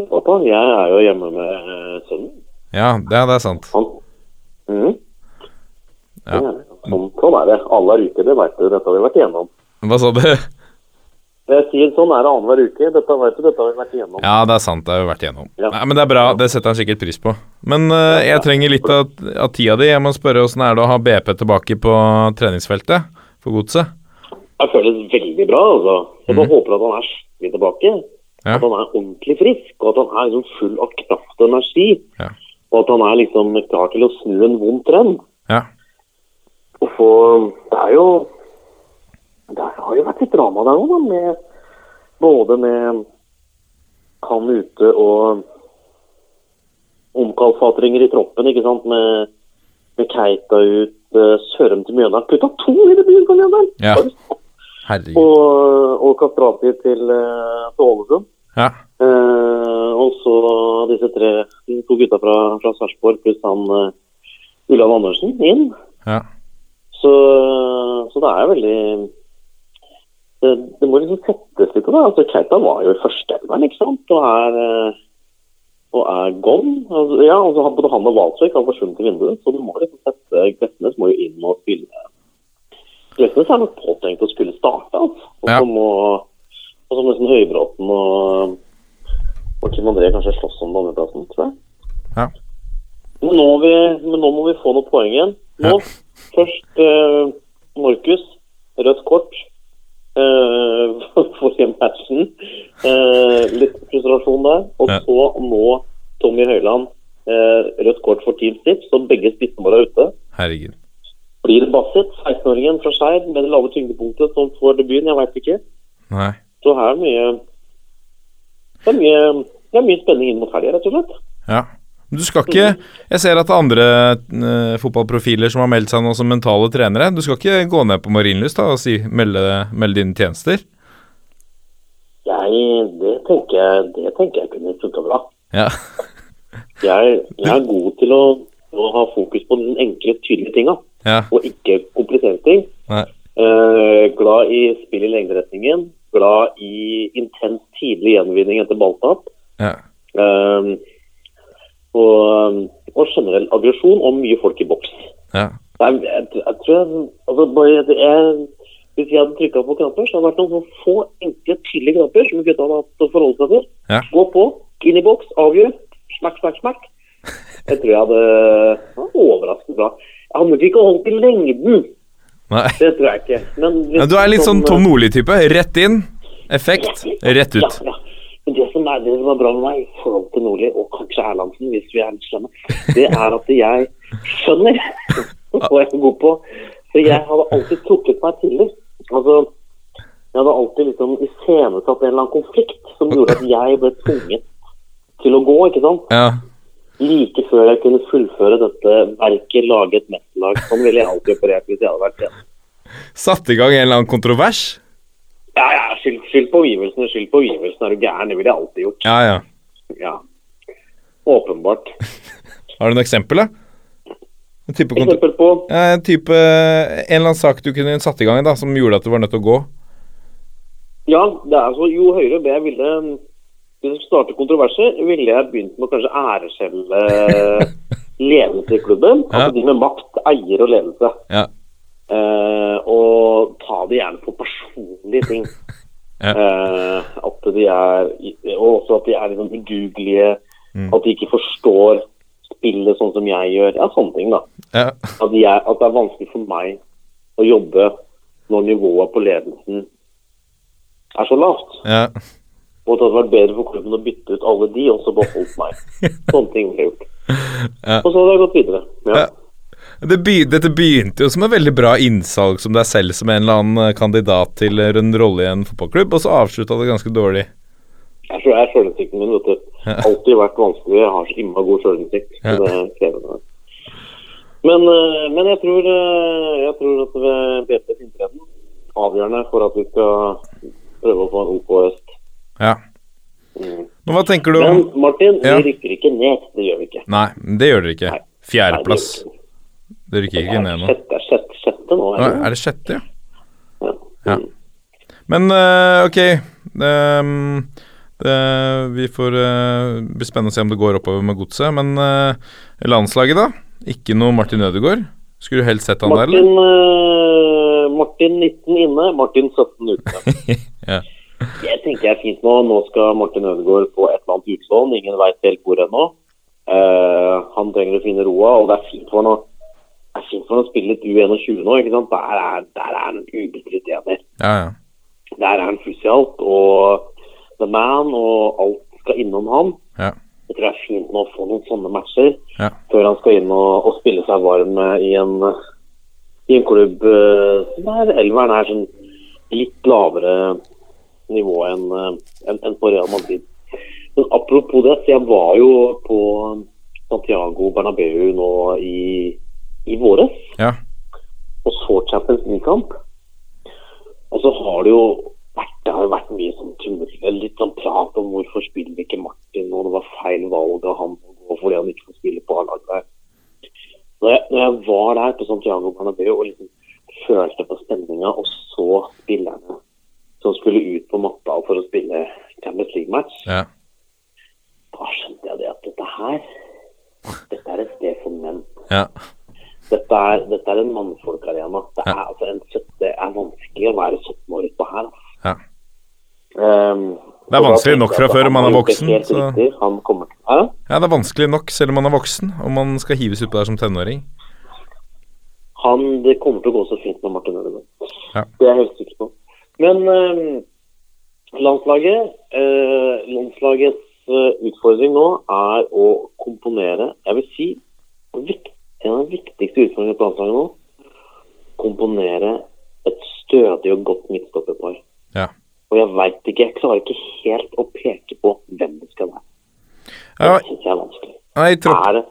Jeg er jo hjemme med eh, sønnen. Ja, det, det er sant. Han. Mhm. Ja. Ja, Sånn, sånn er det. Alle er ute, det vet du. Dette har vi vært igjennom. Hva sa du? Jeg sier sånn er det annenhver uke. Dette vet du, dette har vi vært igjennom. Ja, det er sant. Det har vi vært igjennom. Ja. Nei, men det er bra. Det setter han sikkert pris på. Men uh, jeg trenger litt av, av tida di. Jeg må spørre åssen er det å ha BP tilbake på treningsfeltet for godset? Det føles veldig bra, altså. Jeg bare håper at han er skikkelig tilbake. Ja. At han er ordentlig frisk, og at han er liksom full av kraft og energi. Ja. Og at han er liksom klar til å snu en vond trend. Ja. Og få Det er jo Det har jo vært litt drama der nå, da. Med, både med han ute og omkalfatringer i troppen, ikke sant. Med, med Keita ut, uh, Sørum til Mjøndalen. Putta to i debuten for Mjøndalen! Ja. Herregud. og, og Kastrati til, eh, til Ålesund. Ja. Eh, og så disse tre to gutta fra, fra Sarpsborg pluss han uh, Ulland Andersen inn. Ja. Så, så det er veldig det, det må liksom settes litt på det. Altså, Keita var jo i førsteelveren, ikke sant? Og er, eh, og er gone. Altså, ja, altså, både han og Walsvik har forsvunnet i vinduet, så du må liksom sette Glesnes må jo inn og spille. Glesnes er nok påtenkt å skulle starte, altså. Og så må og så må liksom Høybråten og, og Kim André kanskje slåss om andreplassen, tror jeg. Ja. Men nå, vi, men nå må vi få noen poeng igjen. Nå, først eh, Markus, rødt kort eh, for matchen. Eh, litt frustrasjon der. Og Ja. så nå Tommy Høiland, eh, rødt kort for Team Stip, så begge spissene våre er ute. Herregud. Blir det Bassett, 16-åringen fra Skeid, med det lave tyngdepunktet som får debuten? Jeg veit ikke. Nei. Så her er mye Det er mye, det er mye spenning inn mot helga, rett og slett. Ja. Du skal ikke Jeg ser at det er andre uh, fotballprofiler som har meldt seg nå som mentale trenere. Du skal ikke gå ned på Marienlyst og si, melde, melde dine tjenester? Jeg, det tenker jeg det tenker jeg kunne funka bra. Ja. Jeg, jeg er god til å, å ha fokus på den enkle, tydelige tinga, Ja. og ikke komplisere ting. Eh, glad i spill i lengderetningen. Glad i intens tidlig gjenvinning etter balltap. Ja. Um, og, og generell aggresjon og mye folk i boks. Ja. Jeg, jeg, jeg tror jeg, altså bare, er, Hvis jeg hadde trykka på knapper, så hadde det vært noen få enkle, tydelige knapper som gutta hadde hatt å forholde seg til. Ja. Gå på, inn i boks, avgjør. Smakk, smakk, smakk. Jeg tror jeg hadde det var overraskende bra. Jeg hadde nok ikke holdt i lengden, Nei. det tror jeg ikke. Men hvis- Ja, du er litt sånn Tom Nordli-type. Rett inn, effekt, rett Ja, ut. ja. Men det som, er, det som er bra med meg i forhold til Nordli, og kanskje Erlandsen, hvis vi er litt slemme, det er at jeg skjønner hva jeg er god på. For jeg hadde alltid trukket meg tidlig. Altså, jeg hadde alltid liksom iscenesatt en eller annen konflikt som gjorde at jeg ble tvunget til å gå, ikke sant? Ja. Like før jeg kunne fullføre dette verket, lage et mesterlag. Sånn ville jeg alltid operert hvis jeg hadde vært det. Satt i gang en eller annen kontrovers? Ja, ja, skyld, skyld på omgivelsene, skyld på omgivelsene. Er du gæren? Det ville jeg alltid gjort. Ja, ja. Ja. Åpenbart. Har du noe eksempel, da? En type, Eksempel på ja, en type En eller annen sak du kunne satt i gang da, som gjorde at du var nødt til å gå? Ja, det er altså jo høyere B jeg ville Hvis starte kontroverser, ville jeg begynt med å kanskje æreskjelle ledelse i klubben. Ja. Altså de med makt, eier og ledelse. Ja. Eh, og ta det gjerne på personlige ting. Ja. Eh, at de er Og også at de er liksom udugelige. Mm. At de ikke forstår spillet sånn som jeg gjør. Ja, sånne ting, da. Ja. At, de er, at det er vanskelig for meg å jobbe når nivået på ledelsen er så lavt. ja. Og det hadde vært bedre for klubben å bytte ut alle de, og så beholdt meg. Sånne ting ble gjort. Ja. Og så hadde jeg gått videre. Ja. Ja. Det be dette begynte jo som et veldig bra innsalg som deg selv som en eller annen eh, kandidat til en rolle i en fotballklubb, og så avslutta det ganske dårlig. Jeg tror jeg er sjølinnsikten min, vet du. Ja. Alltid vært vanskelig. Jeg har så innmari god sjølinnsikt. Ja. Det er krevende. Men, eh, men jeg tror, eh, jeg tror at ved BPs inntreden avgjørende for at vi skal prøve å få en OK høst. Ja. Mm. Men hva tenker du Men Martin, Ja. vi rykker ikke ned. Det gjør vi ikke. Nei, det gjør dere ikke. Fjerdeplass. Det. Det rykker ikke ned nå. Sjette, sjette, sjette nå. Er det? Er det sjette, ja? Ja. Mm. Men uh, ok um, det, Vi får uh, bli spennende å se om det går oppover med godset. Men uh, landslaget, da? Ikke noe Martin Ødegaard? Skulle du helst sett han der, Martin, eller? eh, Martin 19 inne, Martin 17 ute. Ja. Jeg tenker jeg er fint nå. Nå skal Martin Ødegaard på et eller annet utlån. Ingen veit helt hvor ennå. Uh, han trenger å finne roa, og det er fint for han å det er fint for han å spille litt U21 nå. ikke sant? Der er, der er han ubestridt ener. Ja, ja. Der er han fusialt, alt, og the man, og alt skal innom han. Ja. Jeg tror det er fint nå å få noen sånne matcher Ja. før han skal inn og, og spille seg varm eh, i en, i en klubb eh, der elveren er sånn litt lavere nivå enn en, enn- enn på Real Madrid. Men apropos det, så jeg var jo på Santiago Bernabeu nå i, i våres ja. og så Champions League-kamp. Og så har det jo vært, det har vært mye sånn tumult, litt sånn prat om hvorfor spiller ikke Martin, og det var feil valg av han og fordi han ikke får spille på A-laget der. Når jeg, når jeg var der på Santiago Bernabeu og liksom følte på stemninga og så spillerne som skulle ut på matta for å spille Champions League-match, ja. da skjønte jeg det at dette her dette er et sted for menn. ja. Dette er, dette er en mannfolkarena. Det er, Ja. altså en, det er vanskelig å være 17 år utpå her. altså. ja. Um, Det er vanskelig nok fra før om man er voksen, så- kommer Ja, det er vanskelig nok selv om man er voksen, om man skal hives utpå der som tenåring. Han, det kommer til å gå så fint med Martin Ødegaard. Ja. Det er jeg helt sikker på. Men um, landslaget eh, Landslagets eh, utfordring nå er å komponere Jeg vil si vikt, en av de viktigste utfordringene på landslaget nå komponere et stødig og godt midtstopperpar. Ja. Og jeg veit ikke, jeg klarer ikke helt å peke på hvem det skal være. Det Ja, synes jeg er vanskelig. Nei, i, tropp, Er det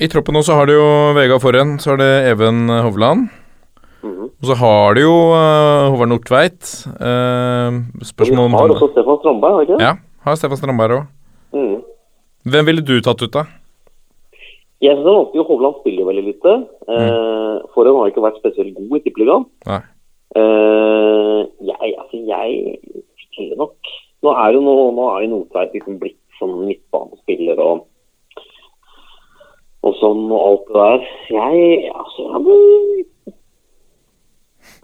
I troppen nå så har du jo Vegard Forhen, så har det Even Hovland. Mhm. Og så har du jo uh, Håvard Nordtveit. Uh, spørsmål om har også Stefan Strandberg, har ikke det? Ja, har Stefan Strandberg òg. Mm. Hvem ville du tatt ut, da? Jeg er vanskelig. Hovland spiller veldig lite. Eh, Forhånd har ikke vært spesielt god i Tippeligaen. Eh, jeg, altså jeg spiller nok Nå er jo nå, nå er jo Nordtveit liksom blitt sånn midtbanespiller og og sånn og alt det der. Jeg altså jeg hadde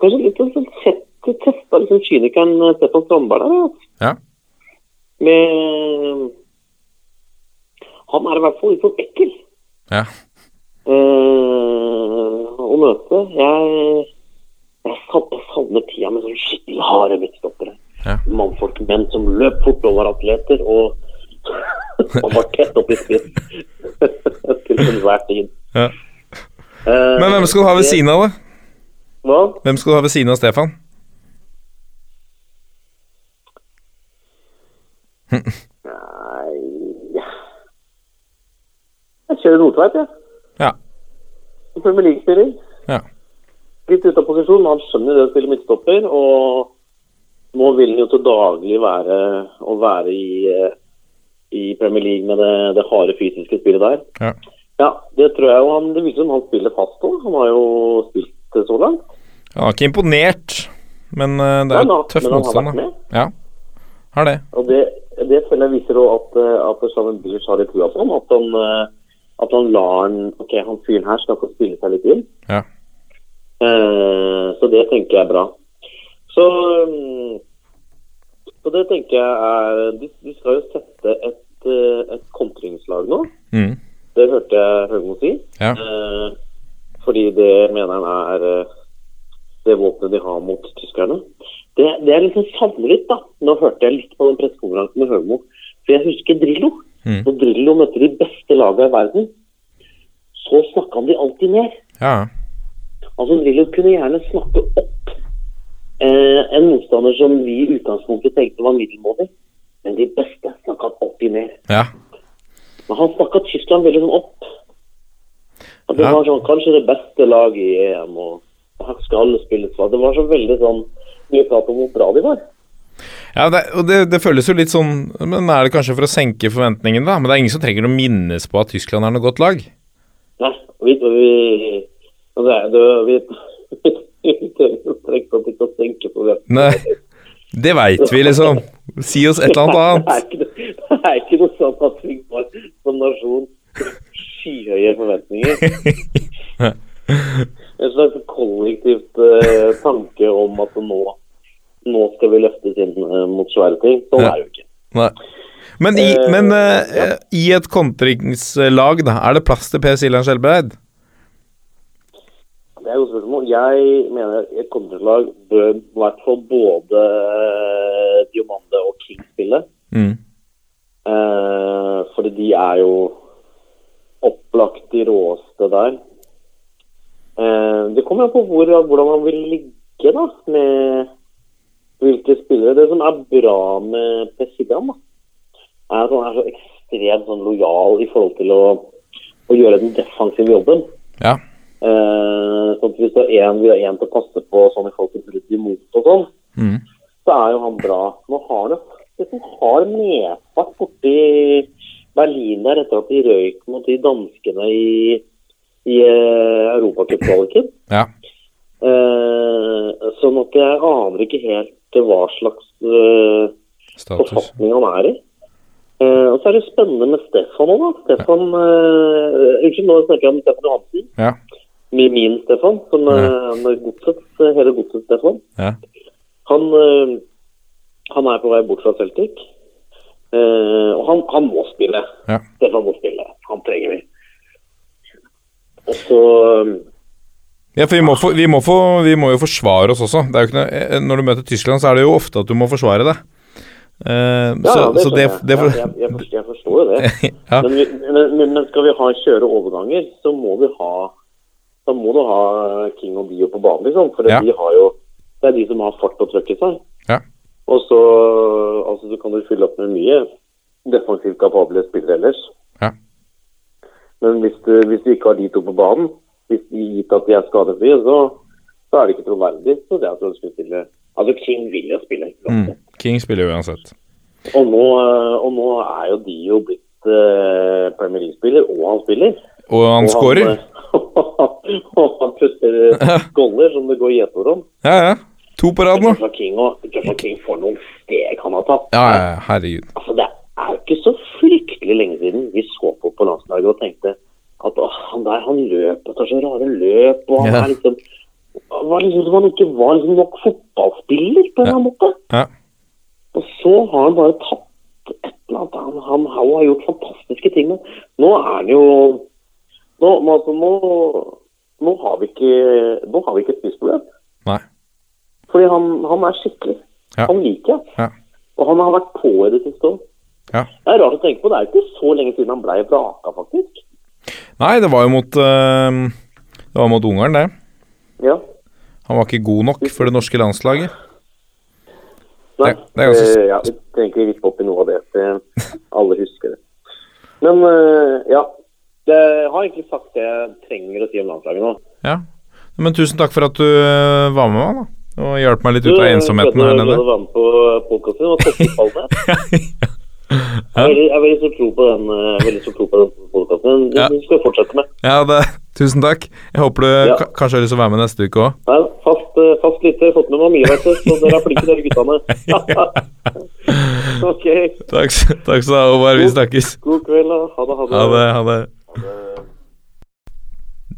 Kanskje litt sånn sett testa liksom kynikeren Stefan Strandberg der. Altså. Ja. Med Han er i hvert fall litt sånn ekkel. Ja. Eh, å møte. Jeg, jeg sav- jeg savner tida med sånne skikkelig harde midtstoppere. Ja. Mannfolk, menn som løp fort over atleter og, og var tett opp i spiss til enhver tid. Ja. Eh, Men hvem skal du ha ved siden av, da? Hva? Hvem skal du ha ved siden av Stefan? Nei Jeg kjører Nordtveit, jeg. Ja. ja. Premier League-spiller. Ja. Litt ute av posisjon, han skjønner det å spille midtstopper. Og nå vil han jo til daglig være å være i, eh, i Premier League med det, det harde fysiske spillet der. Ja. Ja, det tror jeg jo han Det virker som han spiller fast òg. Han har jo spilt så langt. Han er ikke imponert, men eh, det er tøff tøff men han har motstand, vært da. med. Ja, har det. Og det, det føler jeg viser også at, eh, at Shaman Billers har litt trua på ham. At han, eh, at han lar en Ok, han fyren her skal få spille seg litt inn. Ja. Eh, så det tenker jeg er bra. Så, mm, så det tenker jeg er De, de skal jo sette et, eh, et kontringslag nå. Mm. Det hørte jeg Høgmo si. Ja. Eh, fordi det mener han er eh, det våpenet de har mot tyskerne. Det, det er liksom savner litt, da. Nå hørte jeg litt på den pressekonferansen med Høgmo. For jeg husker Drillo. Mm. Når Drillo møtte de beste lagene i verden, så snakka han de alltid ned. Ja. Altså Drillo kunne gjerne snakke opp eh, en motstander som vi i utgangspunktet tenkte var middelmådig. Men de beste snakka han alltid ned. ja. Men han snakka Tyskland veldig sånn opp. At det Ja. var sånn, kanskje det beste laget i EM, og her skal alle spille. Det var så veldig sånn mye prat om hvor bra de var. Ja, det, og det, det føles jo litt sånn Men er det kanskje for å senke forventningene, da? Men det er ingen som trenger å minnes på at Tyskland er noe godt lag. Nei, vi, vi, altså, det, det, vi, vi trenger ikke å senke forventningene. Det veit vi, liksom. Si oss et eller annet Det annet. ikke, det er ikke noe sånn at vi har som nasjon skyhøye forventninger. En slags kollektivt uh, tanke om at nå, nå skal vi løftes inn eh, mot svære ting. Sånn Ja. er det jo ikke. Nei. Men, i, Eh, men uh, ja. i et kontringslag, da, er det plass til Per Siljan Skjelbreid? Det er et godt spørsmål. Jeg mener et kontringslag bør i hvert fall både Diomande og King spille. Mm. Uh, fordi de er jo opplagt de råeste der. Det kommer an på hvor, hvordan man vil ligge da, med hvilke spillere. Det som er bra med Pesigan, er at han er så ekstremt sånn, lojal i forhold til å, å gjøre den defensive jobben. Ja. Eh, sånn at hvis det er en, vi har en til å passe på sånn i forhold til brudd imot og sånn, Mm. så er jo han bra. Nå har han jo faktisk en har medfart borti Berlin der etter at de røyk mot de danskene i, i uh, europacupkvaliken. Ja. Eh, sånn at jeg aner ikke helt hva slags uh, forfatning han er i. Uh, og så er det spennende med Stefan òg, da. Stefan uh, Unnskyld, nå snakker jeg om Stefan Johansen. Ja. Min, min Stefan, som er godsets, hele godsets Stefan. Ja. Han, han er på vei bort fra Celtic. Og han, han må spille. Ja. Stefan må spille. Han trenger vi. Og så eh, Ja, for vi må, for, vi, må få, vi må jo forsvare oss også. Er noe, eh, når du møter Tyskland, så er det jo ofte at du må forsvare deg. Uh, Ja, så, det så det, det ja, jeg, jeg, forstår, jo det. ja. Men, vi- men, men, skal vi ha kjøre overganger, så må vi ha da må du ha King og Bio på banen, liksom. For de har jo Det er de som har fart og trøkk i seg. Ja. Og så altså, så kan du fylle opp med mye defensivt kapable spillere ellers. Ja. Men hvis du, hvis du ikke har de to på banen, hvis de gitt at de er skadefrie, så, så er det ikke troverdig. Så det er at du skulle spille Altså, King vil jo spille. Mm. King spiller uansett. Og nå, eh, og nå er jo de jo blitt eh, Premier League-spiller, og han spiller. Og han skårer. scorer. eh, og han putter goller som det går gjetord om. Ja, ja. To på rad nå. Joshua King, og, Joshua King får noen steg han har tatt. Ja, ja, ja, herregud. Altså, det er jo ikke så fryktelig lenge siden vi så på på landslaget og tenkte at å, han der han løper tar så rare løp, og han Ja. er liksom var liksom som han ikke var liksom nok fotballspiller på en eller annen måte. Ja. Og så har han bare tatt et eller annet. Han, han, han har gjort fantastiske ting. Men nå er han jo Nå, altså, nå, nå, har vi ikke, nå har vi ikke et spissproblem. Fordi han, han er skikkelig. Ja. Han liker jeg. Ja. Og han har vært på i det siste òg. Ja. Det er rart å tenke på. Det er ikke så lenge siden han blei vraka, faktisk. Nei, det var jo mot uh, Det var mot Ungarn, det. Ja. Han var ikke god nok for det norske landslaget. Nei, Det- det er ganske Uh, ja, vi trenger ikke vippe opp i noe av det. for alle husker det. Men uh, ja. Det har egentlig sagt det jeg trenger å si om landslaget nå. Ja. Men tusen takk for at du eh, var med meg, da. Og hjalp meg litt ut av ensomheten her nede. Du var med på podkasten. Og toppfotballene. Jeg har veldig, stor tro på den, eh, den podkasten. Den Ja. den skal vi fortsette med. Ja, det, tusen takk. Jeg håper du Ja. kanskje har lyst til å være med neste uke òg. Fast, eh, fast lytter. Fått med meg mye, vet du. Så dere er flinke, dere guttene. ok. Takk, takk skal du ha, Håvard. Vi snakkes. God kveld. Ha det. Ha det. Ha det. Ha det.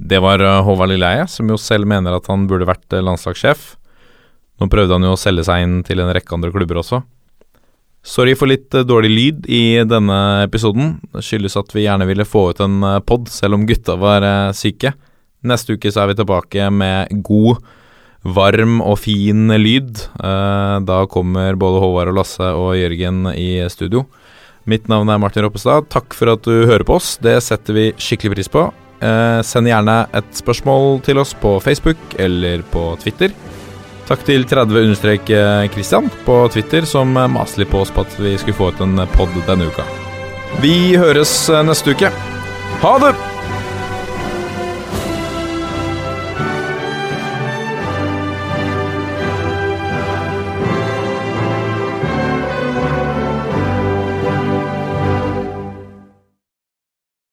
Det var eh, Håvard Lilleheie, som jo selv mener at han burde vært landslagssjef. Nå prøvde han jo å selge seg inn til en rekke andre klubber også. Sorry for litt eh, dårlig lyd i denne episoden. Det skyldes at vi gjerne ville få ut en eh, pod, selv om gutta var eh, syke. Neste uke så er vi tilbake med god, varm og fin lyd. Da kommer både Håvard og Lasse og Jørgen i studio. Mitt navn er Martin Roppestad. Takk for at du hører på oss. Det setter vi skikkelig pris på. Send gjerne et spørsmål til oss på Facebook eller på Twitter. Takk til 30-Christian på Twitter, som eh, maste litt på oss på at vi skulle få ut en pod denne uka. Vi høres eh, neste uke. Ha det!